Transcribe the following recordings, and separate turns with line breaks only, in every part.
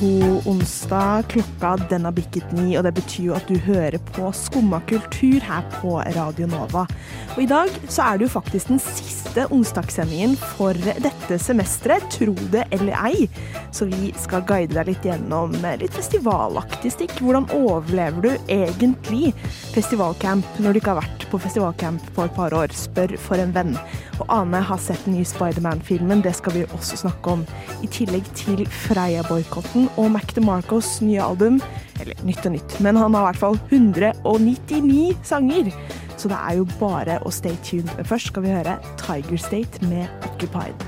God onsdag. Klokka den har bikket ni, og det betyr jo at du hører på Skumma kultur her på Radio Nova. Og i dag så er det jo faktisk den siste onsdagssendingen for dette semesteret, tro det eller ei. Så vi skal guide deg litt gjennom litt festivalaktig stikk. Hvordan overlever du egentlig festivalcamp når du ikke har vært på festivalcamp på et par år? Spør for en venn. Og Ane har sett den nye Spiderman-filmen, det skal vi også snakke om. I tillegg til Freia-boikotten og Mac DeMarcos nye album. Eller nytt og nytt, men han har i hvert fall 199 sanger. Så det er jo bare å stay tuned. Men først skal vi høre Tiger State med Occupied.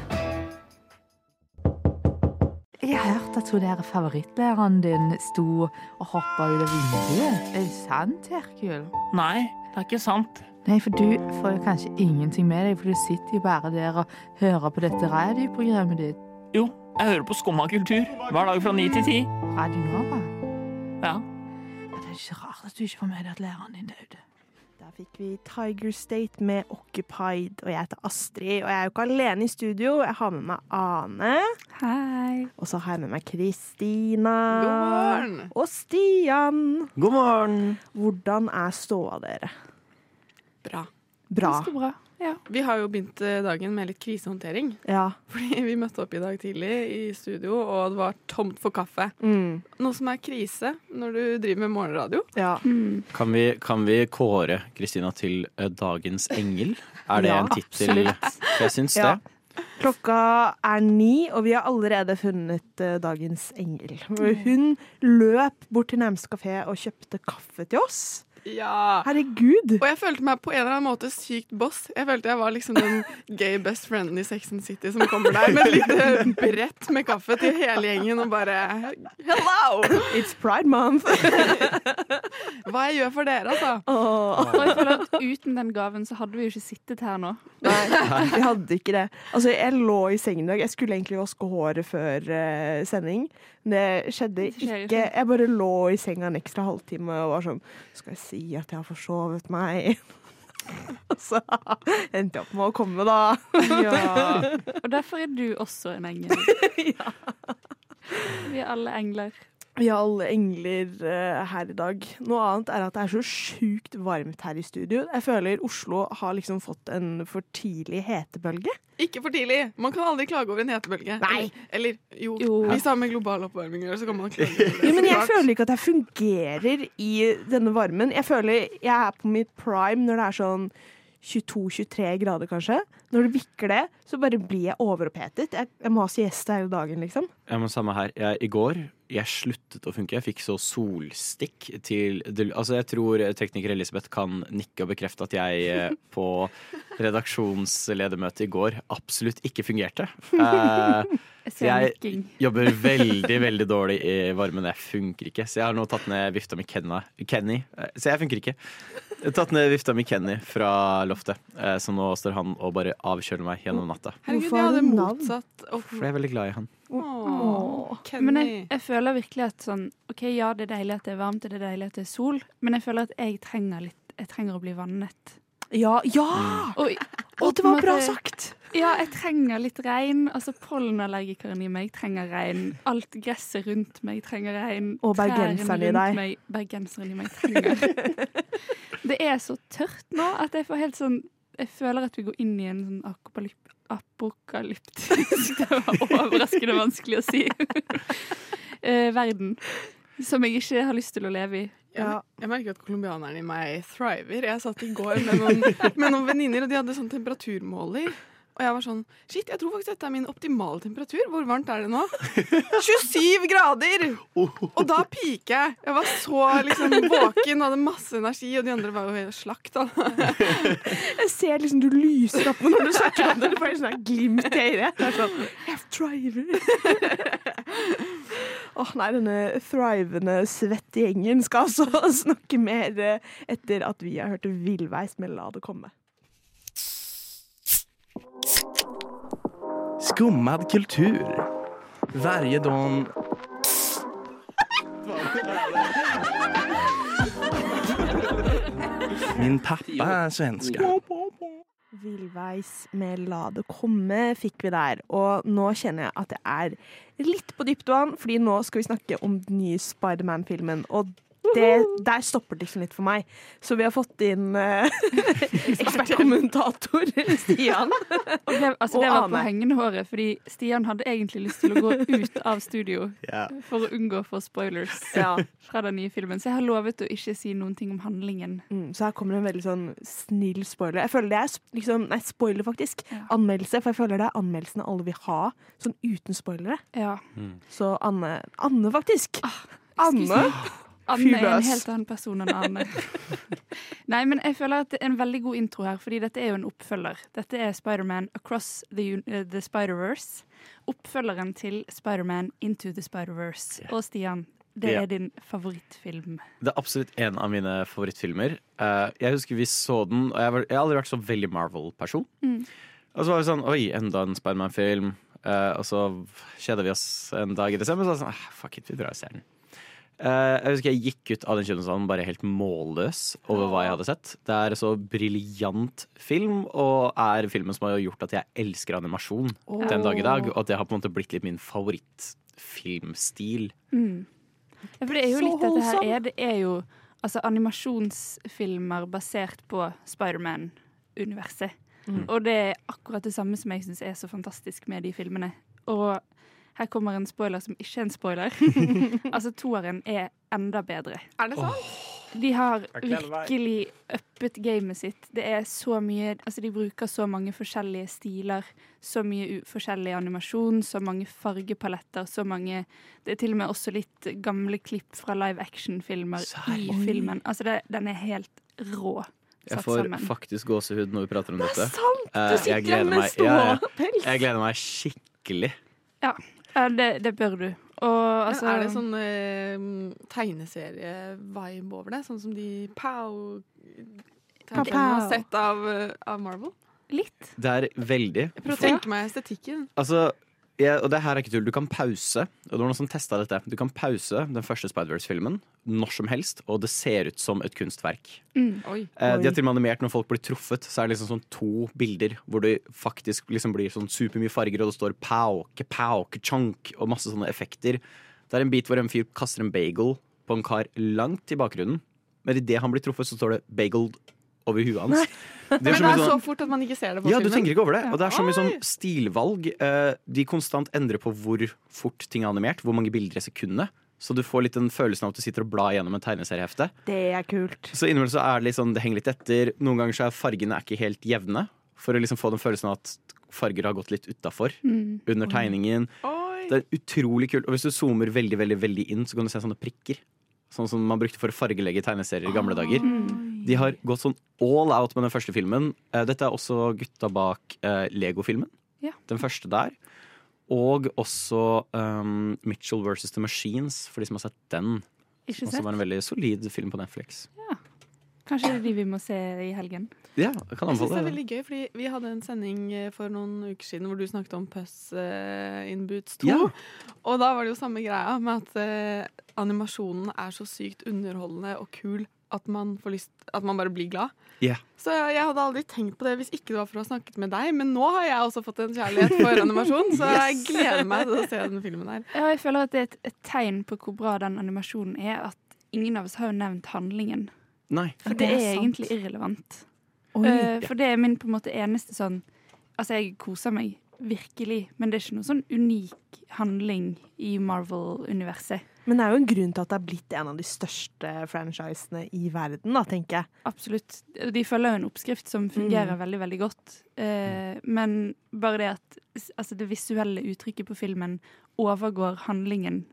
Jeg har hørt at hun der favorittlæreren din sto og hoppa ut av vinduet. Er det sant, Herkul?
Nei, det er ikke sant.
Nei, for du får jo kanskje ingenting med deg, for du sitter jo bare der og hører på dette radioprogrammet ditt.
Jo, jeg hører på Skumma kultur hver dag fra ni til ti.
Radio Nova.
Ja.
Ja, det er ikke rart at du ikke får med deg at læreren din døde.
Der fikk vi Tiger State med Occupied. Og jeg heter Astrid, og jeg er jo ikke alene i studio. Jeg har med meg Ane.
Hei.
Og så har jeg med meg Kristina.
God morgen.
Og Stian.
God morgen!
Hvordan er ståa dere?
Bra.
Bra.
Ganske bra. Ja. Vi har jo begynt eh, dagen med litt krisehåndtering.
Ja.
Fordi vi møtte opp i dag tidlig i studio, og det var tomt for kaffe.
Mm.
Noe som er krise når du driver med morgenradio.
ja.
Kan vi, kan vi kåre Kristina til eh, dagens engel? Er det
Ja,
en tittel? Jeg syns
Ja.
det.
Klokka er ni, og vi har allerede funnet eh, dagens engel. Hun løp bort til nærmeste kafé og kjøpte kaffe til oss.
Ja.
Herregud!
Og jeg følte meg på en eller annen måte sykt boss. Jeg følte jeg var liksom den gay best frienden i Sex and City som kommer der med et lite brett med kaffe til hele gjengen og bare Hello!
It's pride month!
Hva jeg gjør for dere, altså.
Oh.
Og jeg føler at Uten den gaven så hadde vi jo ikke sittet her nå.
Nei, vi hadde ikke det. Altså, jeg lå i sengen i dag. Jeg skulle egentlig vaske håret før uh, sending. Men det skjedde ikke. Jeg bare lå i senga en ekstra halvtime og var sånn Skal jeg si at jeg har forsovet meg? Og så endte jeg opp med å komme, da.
Ja. Og derfor er du også en engel. Vi er alle engler.
Vi har alle engler uh, her i dag. Noe annet er at det er så sjukt varmt her i studio. Jeg føler Oslo har liksom fått en for tidlig hetebølge.
Ikke for tidlig. Man kan aldri klage over en hetebølge.
Nei.
Eller, eller jo,
Jo.
hvis det har med global oppvarming å gjøre, så kan man klage over det.
Ja, men jeg føler ikke at jeg fungerer i denne varmen. Jeg føler jeg er på mitt prime når det er sånn 22-23 grader, kanskje. Når det bikker det, så bare blir jeg overopphetet. Jeg, jeg må ha siesta hele dagen, liksom.
Ja, men samme her. Jeg, I går jeg sluttet å funke. Jeg fikk så solstikk til Altså, jeg tror tekniker Elisabeth kan nikke og bekrefte at jeg eh, på redaksjonsledermøtet i går absolutt ikke fungerte. Eh,
Jeg
jobber veldig, veldig dårlig i varmen. Jeg funker ikke. Så jeg har nå tatt ned vifta mi Kenny. Eh, Så jeg funker ikke. Jeg har tatt ned vifta mi Kenny fra loftet. Så nå står han og bare avkjøler meg gjennom natta.
Herregud, jeg hadde motsatt.
For jeg er veldig glad i han.
Åh, Kenny.
Men jeg, jeg føler virkelig at sånn OK, ja, det er deilig at det er varmt, og det er deilig at det er sol, men jeg føler at jeg trenger litt Jeg trenger å bli vannet.
Ja! ja!
Og,
Å, det var bra sagt!
Ja, jeg trenger litt regn. Altså Pollenallergikeren i meg trenger regn. Alt gresset rundt meg trenger regn.
Og bergenseren i deg.
meg- Bergenseren i meg trenger Det er så tørt nå at jeg får helt sånn Jeg føler at vi går inn i en sånn apokalyp, apokalyptisk Det var overraskende vanskelig å si. Eh, verden. Som jeg ikke har lyst til å leve i.
Ja.
Jeg merker at colombianeren i meg thriver. Jeg satt i går med noen, med noen venninner, og de hadde sånn temperaturmåler. Og jeg var sånn Shit, jeg tror faktisk dette er min optimale temperatur. Hvor varmt er det nå? 27 grader! Og da piker jeg. Jeg var så liksom våken, hadde masse energi, og de andre var jo helt slakt.
Jeg ser liksom du lyser opp når du snakker om det. Du får sånn her glimt i øyet. Sånn Jeg driver. Åh nei, denne thrivende, svette gjengen skal altså snakke mer eh, etter at vi har hørt Villveis med La det komme.
Skummad kultur. Varje dag... Min pappa er svenska.
Villveis med La det komme fikk vi der. Og nå kjenner jeg at jeg er litt på dypt vann, fordi nå skal vi snakke om den nye Spiderman-filmen. Og det, der stopper det liksom litt for meg. Så vi har fått inn uh, ekspertkommentator Stian.
Og det, altså,
Og
det var på hengende håret, fordi Stian hadde egentlig lyst til å gå ut av studio
yeah.
for å unngå for spoilers
Ja.
fra den nye filmen. Så jeg har lovet å ikke si noen ting om handlingen.
Mm, så her kommer en veldig sånn snill spoiler. Jeg føler det er liksom, nei, spoiler faktisk.
Ja.
Anmeldelse, for jeg føler det er anmeldelsene alle vil ha, sånn uten spoilere.
Ja.
Så Anne, Anne faktisk.
Ah,
Anne.
Anne er en helt annen person enn Anne. Nei, men jeg føler at det er en veldig god intro her, fordi dette er jo en oppfølger. Dette er Spiderman Across the, eh, the Spider-Verse. Oppfølgeren til Spiderman Into the Spider-Verse. Og Stian, det er din favorittfilm.
Det er absolutt en av mine favorittfilmer. Eh, jeg husker vi så den, og jeg, har aldri vært så veldig Marvel-person.
Mm.
Og så var vi sånn Oi, enda en Spiderman-film. Eh, og så kjeda vi oss en dag i desember, og så var det sånn ah, Fuck it, vi drar og ser den. Eh, jeg husker jeg gikk ut av den kinosalen bare helt målløs over hva jeg hadde sett. Det er så briljant film, og er filmen som har gjort at jeg elsker animasjon den dag i dag. Og at det har på en måte blitt litt min favorittfilmstil.
Mm. Ja, for det er jo
Så
litt dette her er, Det er jo altså animasjonsfilmer basert på Spiderman-universet.
Mm.
Og det er akkurat det samme som jeg syns er så fantastisk med de filmene. Og her kommer en spoiler som ikke er en spoiler. altså, toeren er enda bedre.
Er det sant?
De har
Jeg
virkelig uppet gamet sitt. Det er så mye Altså, de bruker så mange forskjellige stiler. Så mye u forskjellig animasjon, så mange fargepaletter, så mange Det er til og med også litt gamle klipp fra live action-filmer i filmen. Altså, det, den er helt rå
Jeg får
sammen.
faktisk gåsehud når vi prater om dette.
Det er sant!
Eh,
Du
jeg
sitter med ståpels.
Jeg gleder meg skikkelig.
Ja, det, det bør du. Og altså
Men er det sånn eh, tegneserie-vibe over det? Sånn som de pow
Pow,
har sett av, eh, av Marvel?
Litt.
Det er veldig.
Jeg prøver å tenke meg estetikken.
Altså, jeg, og det her er ikke tull. Du kan pause. Og det var noen som testa dette. Du kan pause den første Spider-Verse-filmen når som helst, og det ser ut som et kunstverk.
Mm.
Oi.
Eh, de har til og med animert når folk blir truffet, så er det liksom sånn to bilder hvor det faktisk liksom blir sånn supermye farger, og det står pow, kepow, kechonk og masse sånne effekter. Det er en bit hvor en fyr kaster en bagel på en kar langt i bakgrunnen, men idet han blir truffet, så står det 'bagel' over huet hans. Det er Men
det er
sånn-
så fort at man ikke ser det på
ja, du tenker ikke over det. Og det er så mye sånn stilvalg. Eh, de konstant endrer på hvor fort ting er animert, hvor mange bilder i sekundet. Så du får litt den følelsen av at du sitter og blar gjennom en tegneseriehefte.
Det er kult.
Så innimellom så er det litt sånn, det henger litt etter. Noen ganger så er fargene ikke helt jevne. For å liksom få den følelsen av at farger har gått litt utafor
Mm.
under tegningen.
Oi.
Det er utrolig kult. Og hvis du zoomer veldig, veldig, veldig inn, så kan du se sånne prikker. Sånn som man brukte for å fargelegge tegneserier i gamle dager. De har gått sånn all out med den første filmen. Eh, Dette er også gutta bak eh, Lego-filmen.
Ja.
Den første der. Og også um, Mitchell versus The Machines, for de som har sett den.
Ikke
sett. også
sett?
var en veldig solid film på Netflix.
Kanskje det er de vi må se i helgen.
Ja, jeg kan
Jeg synes det er veldig gøy, fordi Vi hadde en sending eh, for noen uker siden hvor du snakket om Puss in Boots 2.
Ja.
Og da var det jo samme greia med at uh, animasjonen er så sykt underholdende og kul at man, får lyst, at man bare blir glad.
Yeah.
Så jeg, jeg hadde aldri tenkt på det hvis ikke det var for å ha snakket med deg, men nå har jeg også fått en kjærlighet for animasjon, så jeg gleder meg til å se den filmen her.
Ja, jeg føler at det er et, et tegn på hvor bra den animasjonen er, at ingen av oss har jo nevnt handlingen.
Nei.
For det,
det er
er, egentlig irrelevant.
Oi.
Eh, for det er min på en måte eneste sånn Altså, jeg koser meg virkelig, men det er ikke noe sånn unik handling i Marvel-universet.
Men det er jo en grunn til at det er blitt en av de største franchisene i verden, da, tenker jeg.
Absolutt. De følger jo en oppskrift som fungerer
Mm.
veldig, veldig godt. Eh, men bare det at altså det visuelle uttrykket på filmen overgår handlingen,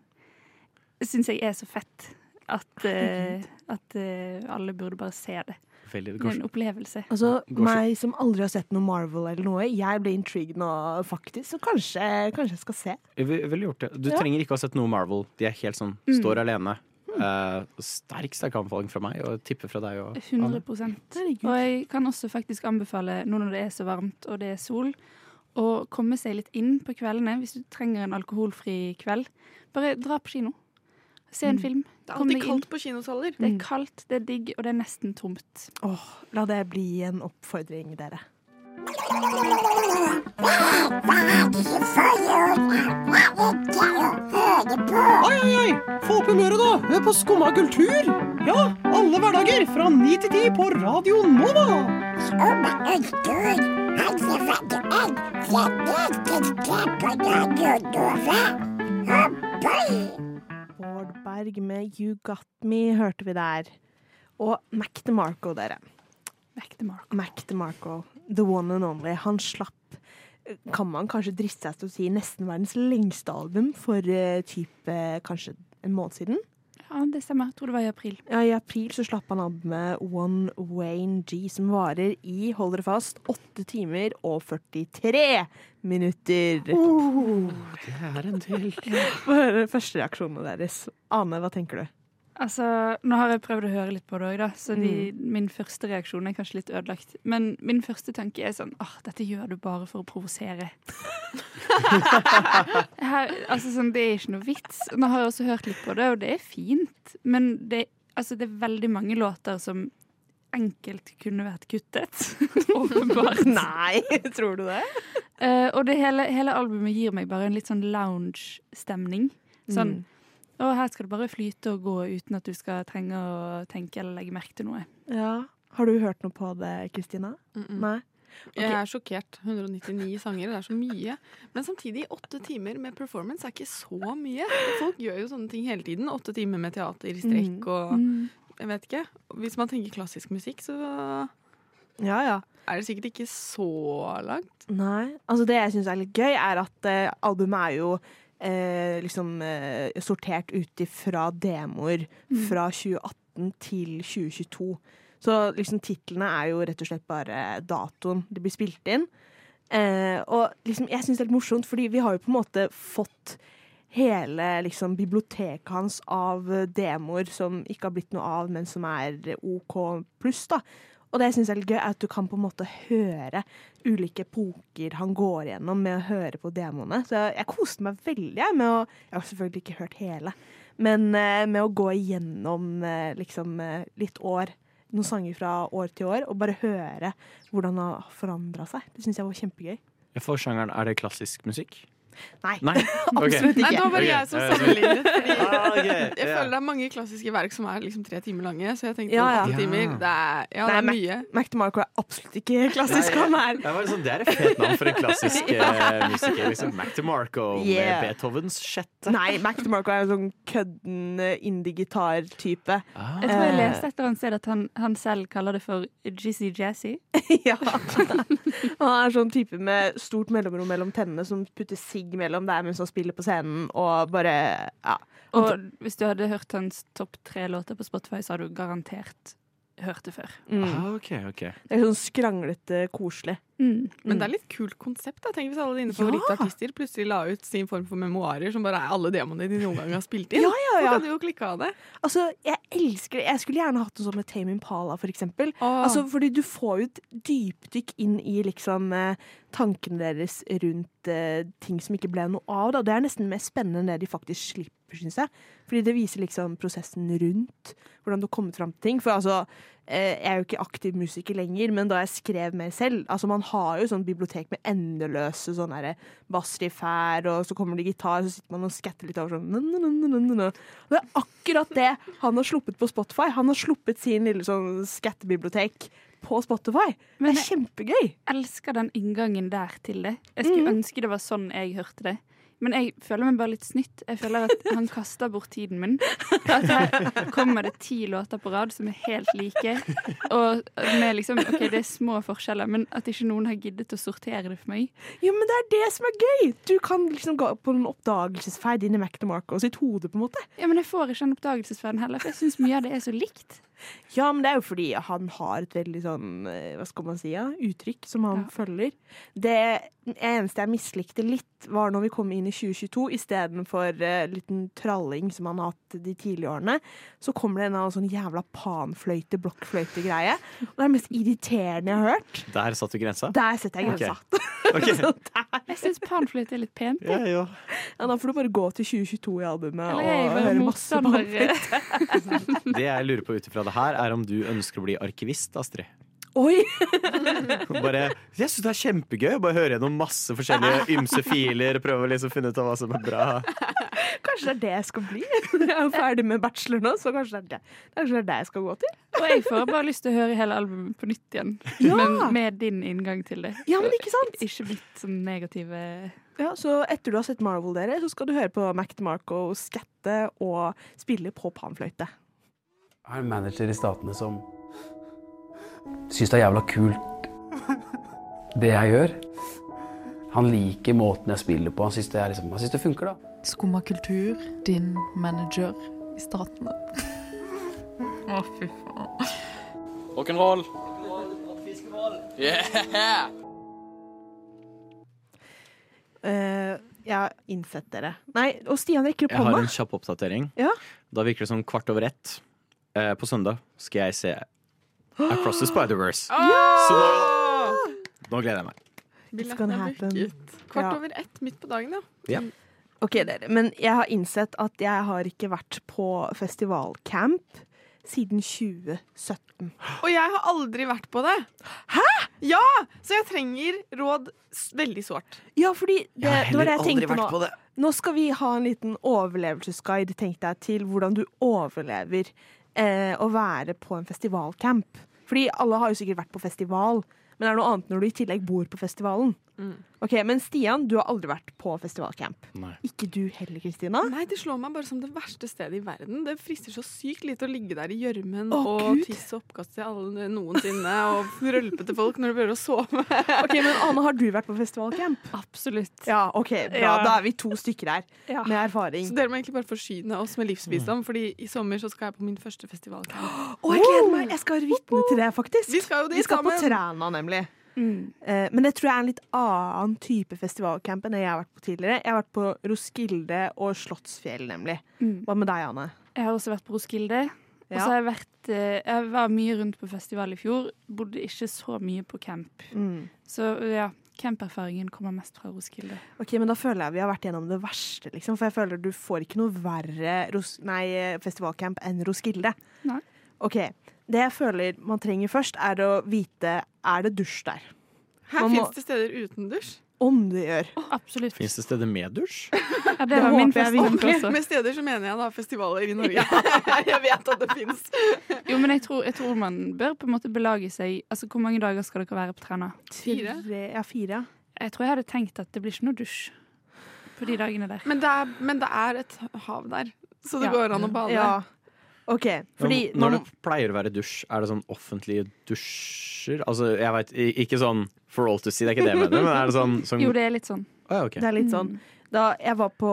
syns jeg er så fett. At, eh, at eh, alle burde bare se det.
Veldig
Det er en opplevelse.
Altså, meg som aldri har sett noe Marvel eller noe, jeg ble intrigued nå, faktisk, så kanskje, kanskje jeg skal se.
Jeg vil- jeg gjort det. Du
Ja.
trenger ikke ha sett noe Marvel. De er helt sånn,
Mm.
står alene. Uh, sterk sterk anbefaling fra meg, og tipper fra deg og
100
Herregud.
Og jeg kan også faktisk anbefale, nå når det er så varmt og det er sol, å komme seg litt inn på kveldene hvis du trenger en alkoholfri kveld. Bare dra på kino. Se en film.
Det er alltid kaldt på kinosaler.
Det er kaldt, det er digg, og det er nesten tomt.
Åh, la det bli en oppfordring, dere.
Oi, oi, oi! Få opp humøret, da! Hør på Skumma kultur! Ja, alle hverdager fra ni til ti på Radio Nova!
Bård Berg med You Got Me hørte vi der. Og Mac DeMarco, dere.
Mac DeMarco.
Mac DeMarco, the one and only. Han slapp, kan man kanskje driste seg til å si, nesten verdens lengste album for uh, type kanskje en måned siden.
Ja, det stemmer. Jeg tror det var i april.
Ja, I april så slapp han av med One Wayne G, som varer i, hold dere fast, 8 timer og 43 minutter.
Det er en del.
Få høre førstereaksjonene deres. Ane, hva tenker du?
Altså, Nå har jeg prøvd å høre litt på det òg, så de, min første reaksjon er kanskje litt ødelagt. Men min første tanke er sånn åh, dette gjør du bare for å provosere. Her, altså, sånn, det er ikke noe vits. Nå har jeg også hørt litt på det, og det er fint. Men det, altså, det er veldig mange låter som enkelt kunne vært kuttet. Åpenbart.
Nei, tror du det?
Uh, og det hele, hele albumet gir meg bare en litt sånn lounge-stemning. Sånn
Mm.
Og her skal det bare flyte og gå uten at du skal trenge å tenke eller legge merke til noe.
Ja. Har du hørt noe på det, Kristina? Nei?
Jeg er sjokkert. 199 sanger, det er så mye. Men samtidig, åtte timer med performance er ikke så mye. Folk gjør jo sånne ting hele tiden. Åtte timer med teater i strekk og Jeg vet ikke. Hvis man tenker klassisk musikk, så
Ja, ja.
er det sikkert ikke så langt.
Nei. Altså, det jeg syns er litt gøy, er at eh, albumet er jo eh, liksom eh, sortert ut ifra demoer fra 2018 til 2022. Så liksom titlene er jo rett og slett bare datoen det blir spilt inn. Eh, og liksom, jeg syns det er litt morsomt, fordi vi har jo på en måte fått hele liksom, biblioteket hans av demoer som ikke har blitt noe av, men som er OK pluss. da. Og det jeg syns er gøy, er at du kan på en måte høre ulike epoker han går gjennom med å høre på demoene. Så jeg koste meg veldig med å Jeg har selvfølgelig ikke hørt hele, men eh, med å gå igjennom eh, liksom eh, litt år, noen sanger fra år til år, og bare høre hvordan han har forandra seg. Det syns jeg var kjempegøy.
For sjangeren, er det klassisk musikk?
Nei.
Nei?
Absolutt
okay.
ikke.
det var
det
jeg som
Ja,
sammenlignet. Fordi
Ah,
jeg føler det er mange klassiske verk som er liksom tre timer lange, så jeg tenkte
Ja, ja.
åtte timer. Det er, ja, det er
Mac-
mye.
Mac DeMarco er absolutt ikke klassisk.
Nei,
Han er
Det, var liksom, det er et fet navn for en klassisk eh, musiker. Liksom. Mac DeMarco
Yeah.
med Beethovens sjette.
Nei, Mac DeMarco er en sånn kødden eh, indie-gitar-type.
Ah.
Jeg tror jeg
Eh.
leste et eller annet sted at han, han selv kaller det for Jizzy Jazzy.
ja. Han er sånn type med stort mellomrom mellom tennene som putter sigg mellom dem mens han spiller på scenen, og bare Ja.
Og hvis du hadde hørt hans topp tre låter på Spotify, så hadde du garantert hørt det før.
Mm.
Ah, ok, ok.
Det er sånn skranglete koselig.
Mm.
Men det er litt kult konsept. da. Tenk hvis alle dine
Ja.
favorittartister plutselig la ut sin form for memoarer som bare er alle demonene de noen gang har spilt inn.
Ja, ja, ja.
Så kan du jo klikke av det.
Altså, jeg elsker det. Jeg skulle gjerne hatt det sånn med Tame Impala, for eksempel.
Ah.
Altså, fordi du får jo et dypdykk inn i liksom eh, tankene deres rundt eh, ting som ikke ble noe av. Da. Det er nesten mer spennende enn det de faktisk slipper, syns jeg. Fordi det viser liksom prosessen rundt hvordan du har kommet fram til ting. For altså, jeg er jo ikke aktiv musiker lenger, men da jeg skrev mer selv Altså, man har jo sånn bibliotek med endeløse sånne bassriff her, og så kommer det gitar, så sitter man og skatter litt over sånn. Det er akkurat det han har sluppet på Spotify. Han har sluppet sin lille sånn skattebibliotek på Spotify.
Men
det er kjempegøy.
Jeg elsker den inngangen der til det. Jeg skulle
Mm.
ønske det var sånn jeg hørte det. Men jeg føler meg bare litt snytt. Jeg føler at han kaster bort tiden min. At her kommer det ti låter på rad som er helt like. Og med liksom, ok, det er små forskjeller, men at ikke noen har giddet å sortere det for meg.
Jo, men det er det som er gøy! Du kan liksom gå på en oppdagelsesferd inn i og sitt hode, på en måte.
Ja, Men jeg får ikke den oppdagelsesferden heller, for jeg syns mye av det er så likt.
Ja, men det er jo fordi han har et veldig sånn, eh, hva skal man si, ja, uttrykk som han
Ja.
følger. Det eneste jeg mislikte litt, var når vi kom inn i 2022, istedenfor uh, liten tralling som han har hatt de tidlige årene, så kommer det en annen sånn jævla panfløyte, blokkfløyte-greie. Og det er det mest irriterende jeg har hørt.
Der satte du grensa.
Der setter jeg grensa.
Ok.
okay. der
Jeg syns panfløyte er litt pent.
Ja, ja.
Ja, da får du bare gå til 2022 i albumet
Eller
og høre masse panfløyte.
Det jeg lurer på ut ifra det her, er om du ønsker å bli arkivist, Astrid.
Oi!
Bare, jeg syns det er kjempegøy å bare høre gjennom masse forskjellige ymse filer. Prøve å liksom finne ut av hva som er bra.
Kanskje det er det jeg skal bli? Jeg er jo ferdig med bachelor nå, så kanskje det er det, kanskje det, er det jeg skal gå til?
Og jeg får bare lyst til å høre hele albumet på nytt igjen.
Ja!
Men med din inngang til det.
Ja, men ikke sant?
Ikke blitt sånn negative
Ja, så etter du har sett Marvel, dere, så skal du høre på Mac DeMarco skatte og spille på panfløyte.
Jeg har en manager i Statene som syns det er jævla kult det jeg gjør. Han liker måten jeg spiller på. Han syns det, liksom, det funker, da.
Skumma kultur, din manager i staten. Å, fy faen.
Rock'n'roll. Yeah!
Eh, jeg har innsett dere. Nei, og Stian rekker opp
Jeg har en kjapp oppdatering.
Ja.
Da virker det som kvart over ett. uh, på søndag skal jeg se Across the Spider-Verse. Så nå, nå gleder jeg meg.
It's gonna
Billetten er
happen.
booket. Kvart
Ja.
over ett midt på dagen, ja.
Ja.
Ok, dere, men jeg har innsett at jeg har ikke vært på festivalcamp siden 2017.
Og jeg har aldri vært på det. Hæ?! Ja! Så jeg trenger råd veldig sårt.
Ja, fordi det,
Jeg har
det var det
heller
jeg
aldri
tenkte
vært
nå.
på det.
Nå skal vi ha en liten overlevelsesguide, tenkte jeg, til hvordan du overlever eh, å være på en festivalcamp. Fordi alle har jo sikkert vært på festival, men det er noe annet når du i tillegg bor på festivalen. Ok, Men Stian, du har aldri vært på festivalcamp.
Nei.
Ikke du heller, Kristina?
Nei, Det slår meg bare som det verste stedet i verden. Det frister så sykt lite å ligge der i gjørmen og
Gud.
tisse oppkast til alle noensinne og rølpe til folk når du prøver å sove.
Ok, men Ane, har du vært på festivalcamp?
Absolutt.
Ja, ok, bra.
Ja.
Da er vi to stykker her
Ja.
med erfaring.
Så dere må egentlig bare forsyne oss med livsvisdom, Fordi i sommer så skal jeg på min første festivalcamp.
Å, jeg gleder meg! Jeg skal være vitne til det, faktisk.
Vi skal jo dit
Vi skal på
sammen.
Træna, nemlig.
Mm.
Eh, men det tror jeg er en litt annen type festivalcamp enn det jeg har vært på tidligere. Jeg har vært på Roskilde og Slottsfjell, nemlig.
Mm.
Hva med deg, Anne?
Jeg har også vært på Roskilde. Og så har jeg vært eh, Jeg var mye rundt på festival i fjor. Bodde ikke så mye på camp.
Mm.
Så ja, camperfaringen kommer mest fra Roskilde.
Ok, men Da føler jeg vi har vært gjennom det verste, liksom. For jeg føler du får ikke noe verre Ros nei, festivalcamp enn Roskilde.
Nei.
Ok, Det jeg føler man trenger først, er å vite er det dusj der.
Her
må-
fins det steder uten dusj.
Om det gjør.
Absolutt.
Fins det steder med dusj?
Ja, det var min
fest.
første også.
Med steder så mener jeg da festivaler i Norge. jeg vet at det fins.
Jo, men jeg tror, jeg tror man bør på en måte belage seg Altså, Hvor mange dager skal dere være på Træna?
Fire.
Ja, fire.
Jeg tror jeg hadde tenkt at det blir ikke noe dusj på de dagene der.
Men det er, men det er et hav der, så det
Ja.
går an å bade.
Ja. OK, fordi
Når
man,
det pleier å være dusj, er det sånn offentlige dusjer? Altså, jeg veit Ikke sånn for all to see, det er ikke det jeg mener, men er det sånn, sånn
Jo, det er litt sånn.
Å, ja, okay.
Det er litt sånn.
Mm.
Da jeg var på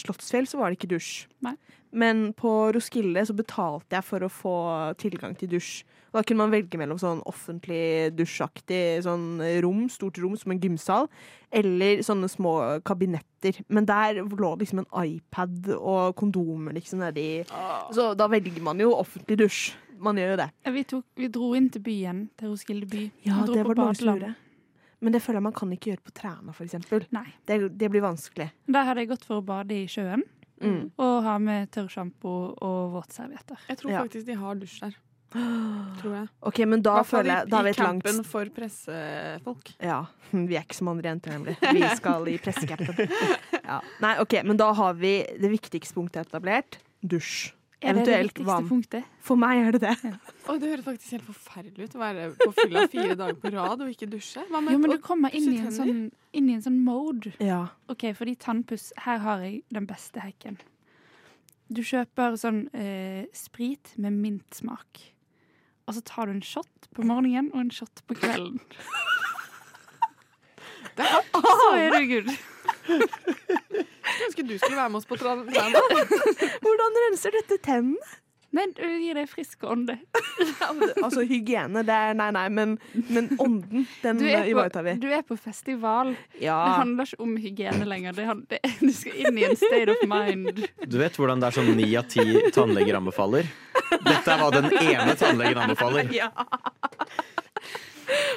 Slottsfjell, så var det ikke dusj.
Nei.
Men på Roskilde så betalte jeg for å få tilgang til dusj. Og da kunne man velge mellom sånn offentlig dusjaktig sånn rom, stort rom som en gymsal, eller sånne små kabinetter. Men der lå liksom en iPad og kondomer liksom nedi. Så da velger man jo offentlig dusj. Man gjør jo det.
Vi, tok, vi dro inn til byen, til Roskilde by.
Ja, det var det mange som gjorde. Men det føler jeg man kan ikke gjøre på Træna, eksempel. Det, det blir vanskelig.
Der hadde jeg gått for å bade i sjøen
Mm.
og ha med tørrsjampo og våtservietter.
Jeg tror
Ja.
faktisk de har dusj der. Tror jeg.
OK, men da føler jeg Da
i
campen langt
for pressefolk.
Ja. Vi er ikke som andre jenter, nemlig. Vi skal i pressecampen. Ja. Nei, OK, men da har vi det viktigste punktet etablert. Dusj.
Er det det
Eventuelt vann.
punktet?
For meg er det det.
Og det høres faktisk helt forferdelig ut å være på fylla fire dager på rad og ikke dusje. Hva med
Jo, men du kommer inn i en sånn, inn i en sånn mode.
Ja.
OK, fordi tannpuss Her har jeg den beste hacken. Du kjøper sånn eh, sprit med mintsmak. Og så tar du en shot på morgenen og en shot på kvelden. Så er du good.
Jeg ønsker du skulle være med oss på tra-
Hvordan renser dette tennene?
Men du gir deg frisk ånde.
Altså hygiene, det er Nei, nei, men, men ånden, den ivaretar vi.
du er på festival. Det handler ikke om hygiene lenger. Det, det, du skal inn i en state of mind.
Du vet hvordan det er sånn ni av ti tannleger anbefaler? Dette er hva den ene tannlegen anbefaler.
Ja.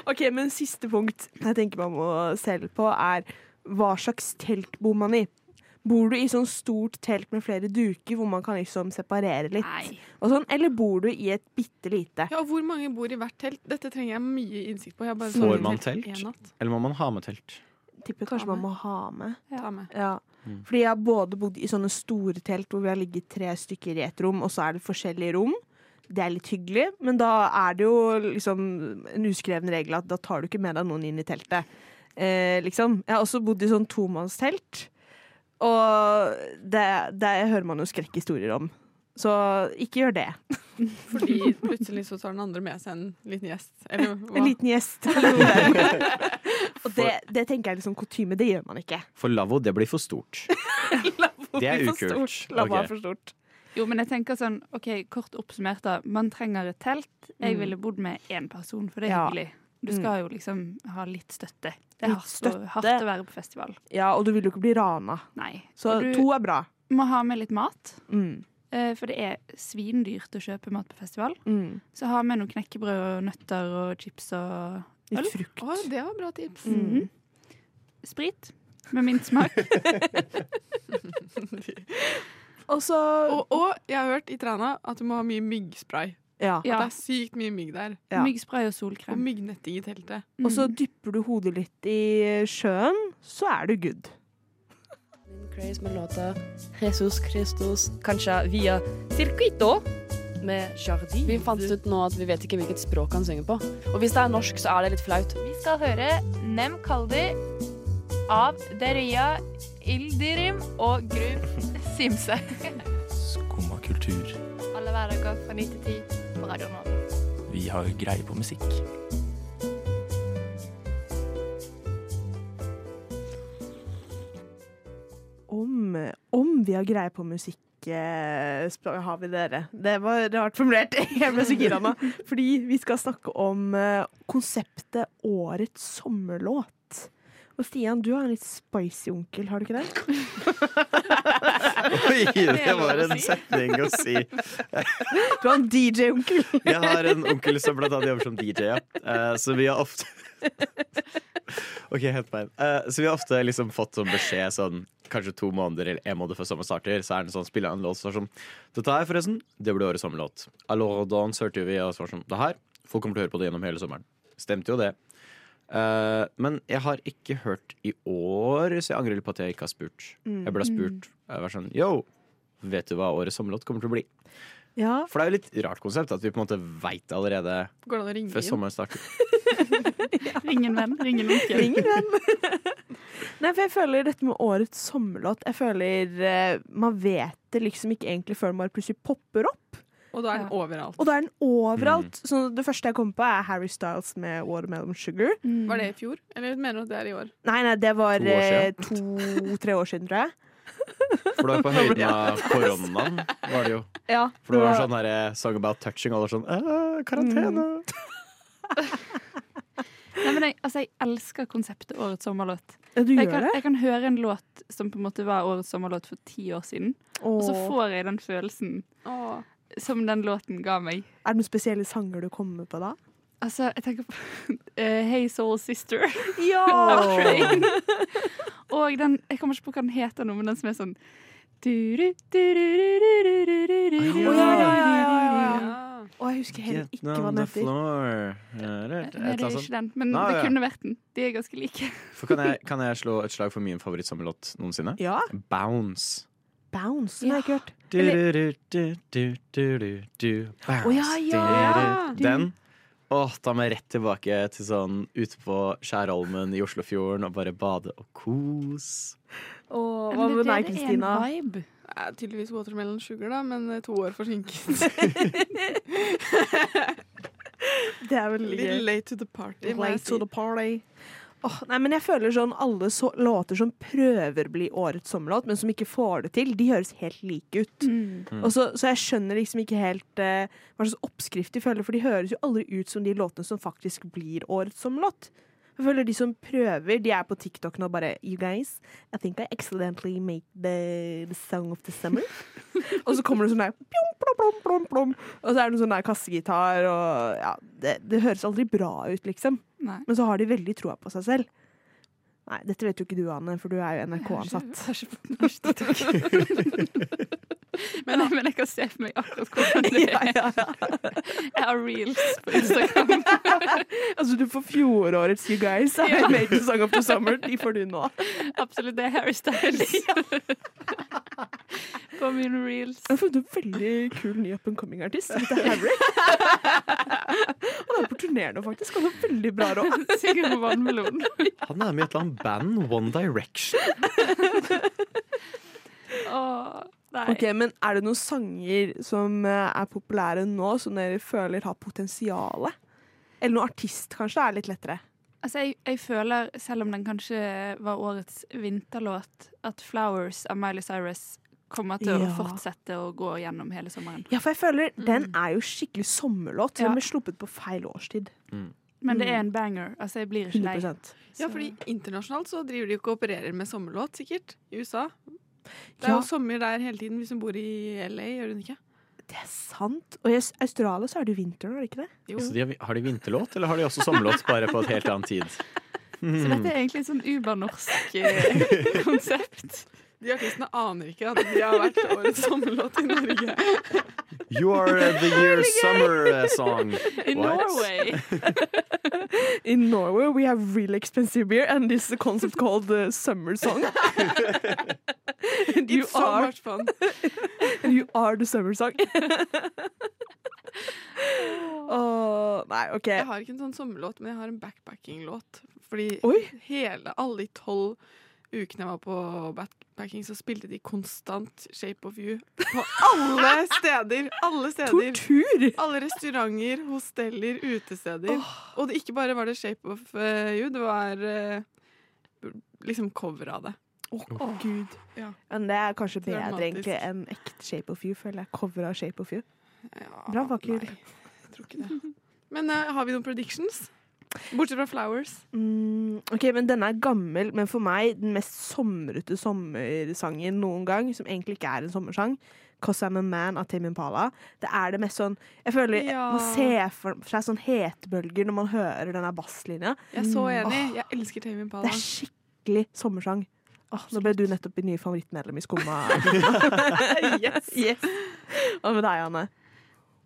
OK, men siste punkt jeg tenker man må se litt på, er hva slags telt bor man i. Bor du i sånn stort telt med flere duker hvor man kan liksom separere litt? Og sånn, eller bor du i et bitte lite?
Ja, og Hvor mange bor i hvert telt? Dette trenger jeg mye innsikt på. Jeg bare
Får man
telt
telt? Eller må man ha med telt?
Tipper kanskje man må ha med.
Ja. med.
Ja.
Mm.
Fordi jeg har både bodd i sånne store telt hvor vi har ligget tre stykker i et rom, og så er det forskjellige rom. Det er litt hyggelig, men da er det jo liksom en uskreven regel at da tar du ikke med deg noen inn i teltet. Eh, liksom. Jeg har også bodd i sånn tomannstelt, og det, det hører man jo skrekkhistorier om. Så ikke gjør det.
Fordi plutselig så tar den andre med seg en liten gjest. Eller hva?
En liten gjest. og det, det tenker jeg liksom kutyme, det gjør man ikke.
For lavvo, det blir for stort. Det er ukult.
Lavvo okay.
er
for stort.
Jo, men jeg tenker sånn, ok, kort oppsummert da. Man trenger et telt. Jeg
Mm.
ville bodd med én person, for det er
Ja.
Du
Mm.
skal jo liksom ha litt støtte. Det er hardt, å-
støtte.
hardt å være på festival.
Ja, og du vil jo ikke bli rana.
Nei.
Så to er bra.
Må ha med litt mat.
Mm.
eh, For det er svindyrt å kjøpe mat på festival.
Mm.
Så ha med noen knekkebrød og nøtter og chips og
Litt frukt.
Å, det var bra tips.
Mhm. Sprit med min smak.
Og så
Og, og jeg har hørt i Træna at du må ha mye myggspray.
Ja.
At
Ja.
det er sykt mye mygg der.
Ja.
Myggspray og solkrem.
Og myggnetting i teltet.
Og så
Mm.
dypper du hodet litt i sjøen, så er du good.
Craze med låta Jesus Christus, kanskje via Circuito med Jardi. Vi fant ut nå at vi vet ikke hvilket språk han synger på. Og hvis det er norsk, så er det litt flaut.
Vi skal høre Nem Kaldi av Deria Ildirim og Gru Simse.
Skumma kultur.
Alle hverdager fra 9 til 10 på Radio Nova.
Vi har greie på musikk.
Om, om vi har greie på musikk eh, spør- har vi dere. Det var rart formulert. Jeg ble så gira nå. Fordi vi skal snakke om eh, konseptet Årets sommerlåt. Og Stian, du har en litt spicy onkel, har du ikke det?
Oi, det var en setning å si.
Du har en DJ-onkel.
Jeg har en onkel som blant annet jobber som DJ, ja. Eh, så vi har ofte OK, hent meg inn. Eh, så vi har ofte liksom fått sånn beskjed sånn kanskje to måneder eller en måned før sommeren starter, så er det sånn spiller en låt som er sånn Dette her, forresten, det blir årets sommerlåt. Alors Dance hørte vi, og så var det sånn Det her, folk kommer til å høre på det gjennom hele sommeren. Stemte jo det. Eh, men jeg har ikke hørt i år, så jeg angrer litt på at jeg ikke har spurt.
Mm.
Jeg burde ha spurt. Jeg var sånn Yo, vet du hva årets sommerlåt kommer til å bli?
Ja.
For det er jo litt rart konsept at vi på en måte veit allerede
Går det å ringe
før
inn?
sommeren starter.
Ring en venn, ring en onkel.
Ring en venn. Nei, for jeg føler dette med årets sommerlåt Jeg føler uh, man vet det liksom ikke egentlig før man plutselig popper opp.
Og da er den overalt.
Og da er den overalt.
Mm.
Så det første jeg kom på, er Harry Styles med Watermelon Sugar.
Var det i fjor? Eller mener du at det er i år?
Nei, nei, det var
To år
eh, to-tre år siden, tror jeg.
For du var på høyden av koronaen, var det jo.
Ja,
For det var sånn her eh, song about touching, og alle var sånn «Æ, Karantene.
Nei, men jeg, altså, jeg elsker konseptet Årets sommerlåt.
Ja, du
jeg,
gjør
kan,
det?
jeg kan høre en låt som på en måte var Årets sommerlåt for ti år siden, og så får jeg den følelsen
Åh.
Som den låten ga meg.
Er det noen spesielle sanger du kommer på da?
Altså, jeg tenker på uh, Hey Soul Sister.
Ja!
Og den Jeg kommer ikke på hva den heter nå, men den som er sånn.
Å, ja, ja, ja, ja, ja. Og jeg husker heller ikke hva den heter.
floor.
Nei, det er ikke den, men
Nei,
det kunne vært den. De er ganske like.
For kan jeg, kan jeg slå et slag for min favorittsommerlåt noensinne?
Ja.
Bounce.
Bounce, som ja. jeg ikke hørt.
Du,
Eller-
du, du, du, du, du, du, Bounce.
Å, ja, ja.
Du. Den. Åh, da må jeg rett tilbake til sånn ute på Skjærholmen i Oslofjorden og bare bade og kos.
Åh, hva med deg, Kristina?
er tydeligvis Watermelon Sugar, da, men to år forsinket.
Det er veldig gøy.
late to the party.
Late to the party. Åh, nei, men jeg føler sånn alle så låter som prøver å bli årets sommerlåt, men som ikke får det til, de høres helt like ut.
Mm.
Og så, så jeg skjønner liksom ikke helt uh, hva slags oppskrift de følger, for de høres jo aldri ut som de låtene som faktisk blir årets sommerlåt. Jeg føler de som prøver, de er på TikTok nå bare You guys, I think I accidentally make the, the song of the summer. og så kommer det sånn der plom, plom, plom, plom, plom. Og så er det sånn der kassegitar, og ja, det, det høres aldri bra ut, liksom.
Nei.
Men så har de veldig troa på seg selv. Nei, dette vet jo ikke du, Anne, for du er jo NRK-ansatt.
Men, men jeg kan se for meg akkurat hvordan det er. Jeg har reels på Instagram.
altså, du får fjorårets You Guys. I
Ja.
made the song of the summer. De får du nå.
Absolutt. Det er Harry Styles. På mine reels.
Jeg har funnet en veldig kul ny up and coming-artist som heter Harry. Han er på turné nå, faktisk. Han har veldig bra råd.
Sikkert vannmelon.
Han er med i et eller annet band, One Direction.
Åh, nei.
Ok, men Er det noen sanger som eh, er populære nå, som dere føler har potensial? Eller noen artist, kanskje? Er litt lettere.
Altså, jeg, jeg føler, selv om den kanskje var årets vinterlåt, at 'Flowers' av Miley Cyrus kommer til
Ja.
å fortsette å gå gjennom hele sommeren.
Ja, for jeg føler den er jo skikkelig sommerlåt. så
Ja.
Den ble sluppet på feil årstid.
Men det er en banger. Altså, jeg blir ikke lei.
100
Ja, fordi internasjonalt så driver de jo ikke og opererer med sommerlåt, sikkert. I USA. Det er
Ja.
jo sommer der hele tiden hvis hun bor i LA, gjør hun ikke?
Det er sant. Og i Aus- Australia så er det jo vinter er det ikke det?
Så de har, har de vinterlåt, eller har de også sommerlåt, bare på et helt annet tid?
Så dette er egentlig et sånn ubernorsk eh, konsept.
De artistene aner ikke at de har vært årets sommerlåt i Norge.
You are uh, the year summer uh, song.
In
What?
Norway.
In Norway we have really expensive beer and this is a concept called the summer song. and you
It's so
are
much fun.
and you are the summer song. Åh, nei, OK.
Jeg har ikke en sånn sommerlåt, men jeg har en backpacking-låt. Fordi
Oi.
hele, alle de tolv ukene jeg var på backpacking, så spilte de konstant Shape of You. På alle steder! Alle steder.
Tortur!
Alle restauranter, hosteller, utesteder. Og det, ikke bare var det Shape of eh, You, det var eh, liksom cover av det.
Å, gud.
Ja.
Men det er kanskje bedre egentlig enn ekte Shape of You, føler jeg. Cover av Shape of You.
Ja,
Bra vakker.
nei, jeg tror ikke det. Men uh, har vi noen predictions? Bortsett fra Flowers.
Mm, ok, men Denne er gammel, men for meg den mest somrete sommersangen noen gang, som egentlig ikke er en sommersang. 'Cause I'm a Man' av Tim Impala. Det er det mest sånn Jeg føler
Ja.
Man ser for seg sånn hetebølger når man hører denne basslinja.
Jeg er så
Mm.
enig.
Åh,
Jeg elsker Tim Impala.
det er skikkelig sommersang. Åh, nå ble du nettopp min nye favorittmedlem i Skumma.
yes.
yes. Hva med deg, Anne?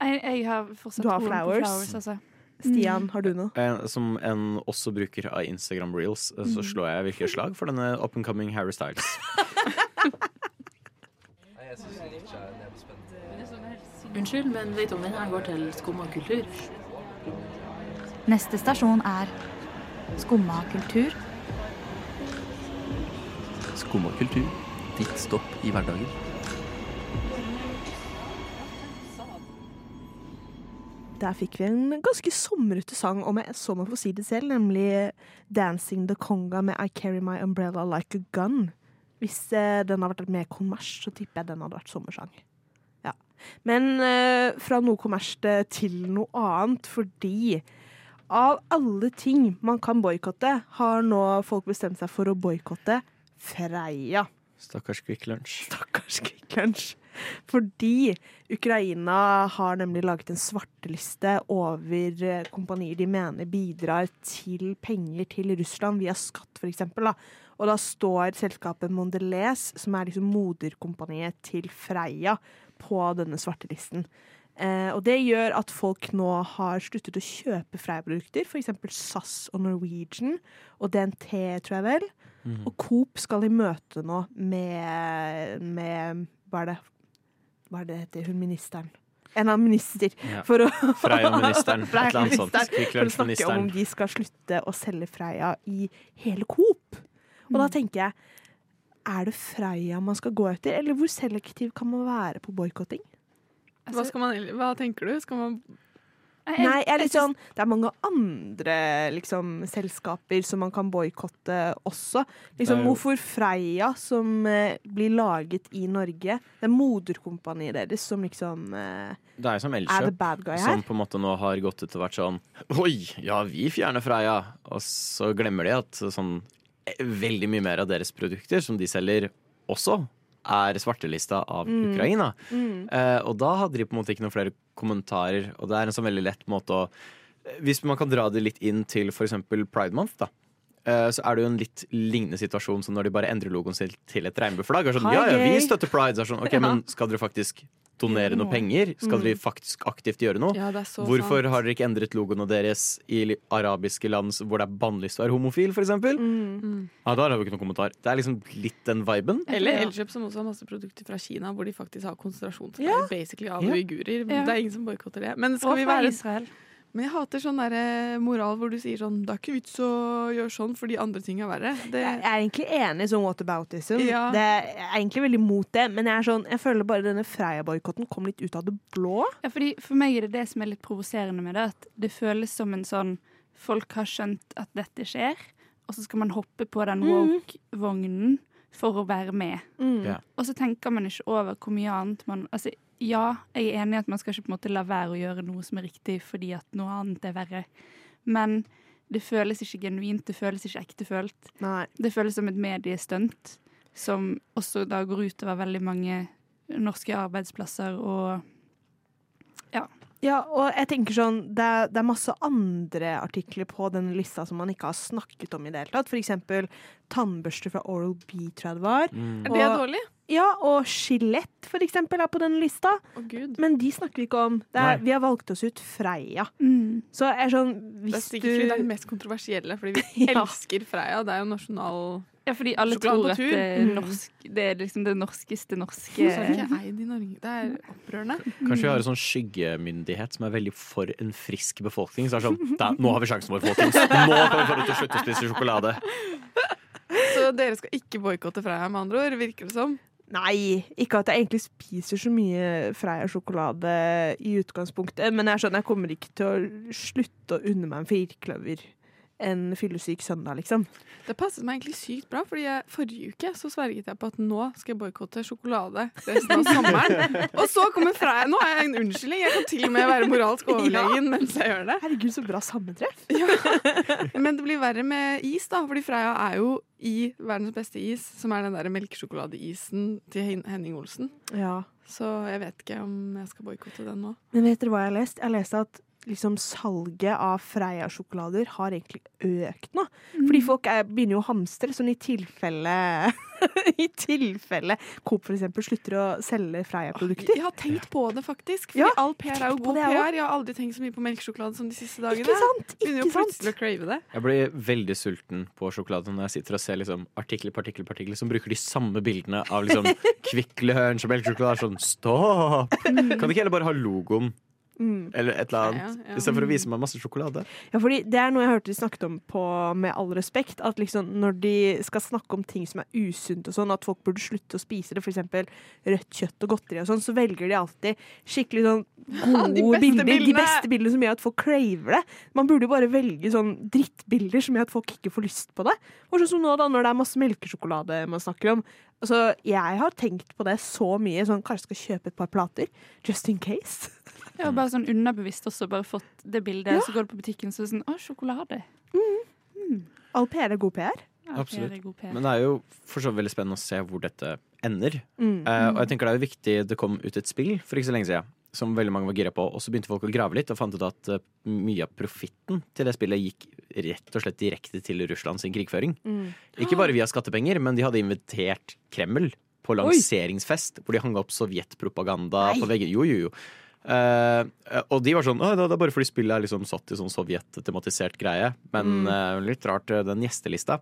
Jeg, jeg har fortsatt troen på
Flowers.
flowers altså.
Stian, har du noe?
Som en også bruker av Instagram Reels, eh, så slår jeg virkelig slag for denne up and coming Harry Styles.
Unnskyld, men vet du om den her går til Skumma kultur?
Neste stasjon er Skumma kultur.
Skum og kultur. Ditt stopp i hverdagen.
Der fikk vi en ganske somrete sang, om jeg så må få si det selv, nemlig 'Dancing the Conga' med 'I Carry My Umbrella Like a Gun'. Hvis eh, den hadde vært mer kommers, så tipper jeg den hadde vært sommersang. Ja. Men eh, fra noe kommers eh, til noe annet, fordi av alle ting man kan boikotte, har nå folk bestemt seg for å boikotte Freia.
Stakkars Kvikk Lunsj.
Stakkars Kvikk Lunsj. Fordi Ukraina har nemlig laget en svarteliste over eh, kompanier de mener bidrar til penger til Russland via skatt, f.eks. Og da står selskapet Mondelez, som er liksom moderkompaniet til Freia, på denne svartelisten. Eh, og det gjør at folk nå har sluttet å kjøpe Freia-produkter, f.eks. SAS og Norwegian og DNT, tror jeg vel.
Mhm.
Og Coop skal i møte nå med, med Hva er det Hva er det heter hun ministeren? En av minister.
Ja.
For å
Freia-ministeren, et eller annet sånt.
Freia-ministeren, For å snakke om om de skal slutte å selge Freia i hele Coop. Og da tenker jeg Er det Freia man skal gå etter, eller hvor selektiv kan man være på boikotting?
Hva, man, ell- hva tenker du? Skal man
Nei, jeg er litt sånn Det er mange andre liksom, selskaper som man kan boikotte også. Liksom,
jo-
hvorfor Freia, som eh, blir laget i Norge, det er moderkompaniet deres som liksom eh,
Det er jo som
er the
Elkjøp,
bad guy
som
her.
på en måte nå har gått ut og vært sånn Oi, ja, vi fjerner Freia. Og så glemmer de at sånn eh, veldig mye mer av deres produkter som de selger, også er svartelista av
Mm.
Ukraina.
Mm.
Eh, og da hadde de på en måte ikke noen flere kommentarer, og det er en sånn veldig lett måte å Hvis man kan dra det litt inn til f.eks. Pride Month, da. Eh, så er det jo en litt lignende situasjon som når de bare endrer logoen sin til et regnbueflagg. Sånn, ja, ja, vi støtter pride. Så er sånn, ok,
Ja.
Men skal dere faktisk donere noe penger? Skal
Mm.
dere faktisk aktivt gjøre noe?
Ja, det er så
Hvorfor
sant.
har dere ikke endret logoene deres i arabiske land hvor det er bannlyst å være homofil, f.eks.?
Mm.
Ja, da har vi ikke noen kommentar. Det er liksom litt den viben.
Eller Elkjøp, som også har masse produkter fra Kina, hvor de faktisk har konsentrasjonsleir
Ja.
basically av
Ja.
uigurer.
Ja.
Det er ingen som boikotter det. Men skal
Og
vi være
Israel.
Men jeg hater sånn der eh, moral hvor du sier sånn Det er ikke vits å gjøre sånn fordi andre ting er verre. Det,
Jeg er egentlig enig i sånn whataboutism.
Ja.
Det jeg er egentlig veldig mot det, men jeg, er sånn, jeg føler bare denne Freia-boikotten kom litt ut av det blå.
Ja, fordi For meg er det det som er litt provoserende med det. At det føles som en sånn Folk har skjønt at dette skjer, og så skal man hoppe på den
Mhm.
woke-vognen for å være med.
Mm.
Ja.
Og så tenker man ikke over hvor mye annet man Altså, ja, jeg er enig i at man skal ikke på en måte la være å gjøre noe som er riktig fordi at noe annet er verre, men det føles ikke genuint, det føles ikke ektefølt.
Nei.
Det føles som et mediestunt som også da går utover veldig mange norske arbeidsplasser og ja.
Og jeg tenker sånn, det er, det er masse andre artikler på denne lista som man ikke har snakket om i det hele tatt. For eksempel tannbørste fra Oral B, tror jeg det var.
Mm.
er det
Og-
dårlig?
Ja, og skjelett for eksempel er på denne lista.
Å gud.
Men de snakker vi ikke om. Det er, vi har valgt oss ut Freia.
Mm.
Så er sånn,
Det er
hvis
sikkert fordi det er det mest kontroversielle, fordi vi
Ja.
elsker Freia. Det er jo nasjonal
Ja, fordi alle tror at det er,
Mm.
norsk, det er liksom det norskeste norske
Så er det ikke eid i Norge. Det er opprørende.
Kanskje vi har en sånn skyggemyndighet som er veldig for en frisk befolkning. Så er det sånn, da, nå har vi sjansen vår, folkens! Nå kan vi få dem til å slutte å spise sjokolade.
Så dere skal ikke boikotte Freia, med andre ord, virker det som.
Nei, ikke at jeg egentlig spiser så mye Freia-sjokolade i utgangspunktet, men jeg er sånn, jeg kommer ikke til å slutte å unne meg en firkløver en fyllesyk søndag, liksom.
Det passet meg egentlig sykt bra, fordi jeg, forrige uke så sverget jeg på at nå skal jeg boikotte sjokolade resten av sommeren. Og så kommer Freia. Nå er jeg en unnskyldning. Jeg kan til og med være moralsk overlegen mens jeg gjør det.
Herregud, så bra sammentreff. ja.
Men det blir verre med is, da, fordi Freia er jo i verdens beste is, som er den der melkesjokoladeisen til Henning Olsen.
Ja.
Så jeg vet ikke om jeg skal boikotte den nå.
Men vet dere hva jeg har lest? Jeg har lest at liksom salget av Freia-sjokolader har egentlig økt nå. Fordi folk er, begynner jo å hamstre, sånn i tilfelle I tilfelle Coop eksempel slutter å selge Freia-produkter.
Jeg har tenkt på det, faktisk. Fordi
Ja,
all PR er jo god PR. Jeg har aldri tenkt så mye på melkesjokolade som de siste dagene.
Ikke sant?
Begynner jo plutselig å crave det.
Jeg blir veldig sulten på sjokolade når jeg sitter og ser liksom artikler partikler, partikler som bruker de samme bildene av liksom Kvikk Lunsj og melkesjokolade. Sånn stopp! Kan de ikke heller bare ha logoen
Mm.
eller et eller
Ja,
annet
ja.
istedenfor å vise meg masse sjokolade?
Ja, fordi det er noe jeg hørte de snakket om på Med all respekt. At liksom når de skal snakke om ting som er usunt og sånn, at folk burde slutte å spise det, f.eks. rødt kjøtt og godteri og sånn, så velger de alltid skikkelig sånn gode
De bilder.
bilder. De beste bildene som gjør at folk craver det. Man burde jo bare velge sånn drittbilder som gjør at folk ikke får lyst på det. Og sånn som nå, da, når det er masse melkesjokolade man snakker om. Altså, jeg har tenkt på det så mye. Sånn, kanskje skal kjøpe et par plater. Just in case.
Jeg har bare sånn underbevisst også bare fått det bildet.
Ja.
Så går du på butikken så er det sånn Å, sjokolade.
All PR er god PR.
Absolutt.
PR.
Men det er jo for så vidt veldig spennende å se hvor dette ender.
Mm.
Eh, og jeg tenker det er jo viktig Det kom ut et spill for ikke så lenge siden som veldig mange var gira på, og så begynte folk å grave litt og fant ut at eh, mye av profitten til det spillet gikk rett og slett direkte til Russland sin krigføring.
Mm.
Ikke bare via skattepenger, men de hadde invitert Kreml på lanseringsfest hvor de hang opp sovjetpropaganda
Nei.
på veggen. Jo, jo, jo. Eh, og de var sånn Å, det er bare fordi spillet er liksom satt i sånn sovjet-tematisert greie. Men
Mm.
uh, litt rart, eh, den gjestelista.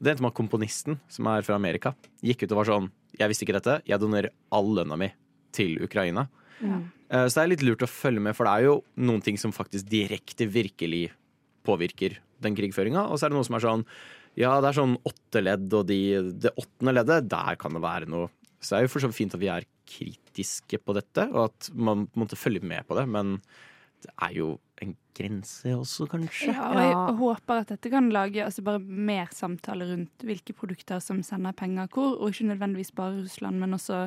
Det endte med at komponisten, som er fra Amerika, gikk ut og var sånn Jeg visste ikke dette, jeg donerer all lønna mi til Ukraina.
Mm.
Uh, Så det er litt lurt å følge med, for det er jo noen ting som faktisk direkte virkelig påvirker den krigføringa. Og så er det noe som er sånn Ja, det er sånn åtte ledd, og de, det åttende leddet, der kan det være noe. Så det er jo for så vidt fint at vi er kritiske på dette, og at man måtte følge med på det. Men det er jo en grense også, kanskje.
Ja, og jeg håper at dette kan lage altså bare mer samtale rundt hvilke produkter som sender penger hvor, og ikke nødvendigvis bare Russland, men også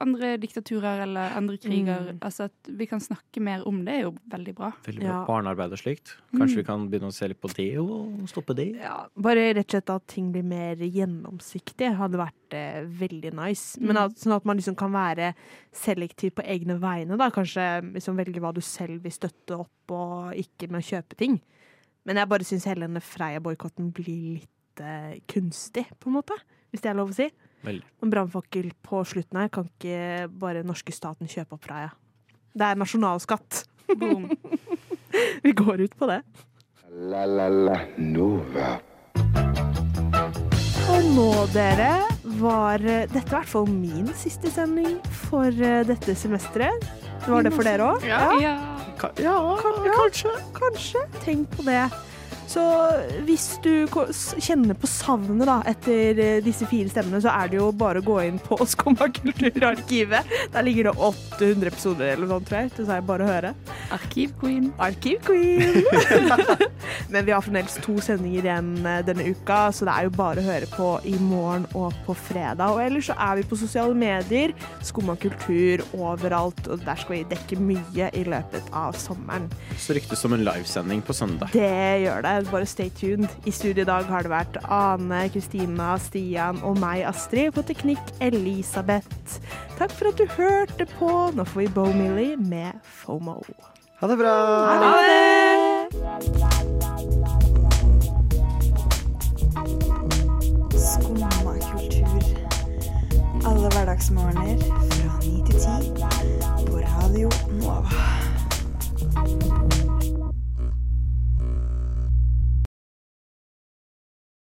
andre diktaturer eller andre kriger.
Mm.
Altså at vi kan snakke mer om det, er jo veldig bra.
Veldig bra.
Ja.
Barnearbeid og slikt. Kanskje
Mm.
vi kan begynne å se litt på det og stoppe det.
Ja, bare rett og slett at ting blir mer gjennomsiktige hadde vært eh, veldig nice. Men
Mm.
at, sånn at man liksom kan være selektiv på egne vegne. da. Kanskje liksom velge hva du selv vil støtte opp og ikke med å kjøpe ting. Men jeg bare syns hele denne Freia-boikotten blir litt eh, kunstig, på en måte. Hvis det er lov å si.
Veldig.
En brannfakkel på slutten her kan ikke bare norske staten kjøpe opp Freia. Det er nasjonalskatt. Vi går ut på det.
La la la Nova.
Og nå, dere, var eh, dette i hvert fall min siste sending for eh, dette semesteret. Var det for dere òg?
Ja.
ja. kanskje. Kanskje. Tenk på det. Så hvis du kjenner på savnet da, etter eh, disse fire stemmene, så er det jo bare å gå inn på Skumma kulturarkivet. Der ligger det 800 episoder eller noe sånt, tror jeg. Så er det bare å høre.
Arkiv
queen. Arkiv queen. Men vi har fremdeles to sendinger igjen eh, denne uka, så det er jo bare å høre på i morgen og på fredag. Og ellers så er vi på sosiale medier, Skumma kultur overalt, og der skal vi dekke mye i løpet av sommeren.
Så ryktes som en livesending på søndag.
Det gjør det. Bare stay tuned. I studio i dag har det vært Ane, Kristina, Stian og meg, Astrid. På teknikk Elisabeth. Takk for at du hørte på. Nå får vi Bo Millie med FOMO.
Ha det bra!
Ha det!
Skumma kultur. Alle hverdagsmorgener fra ni til 10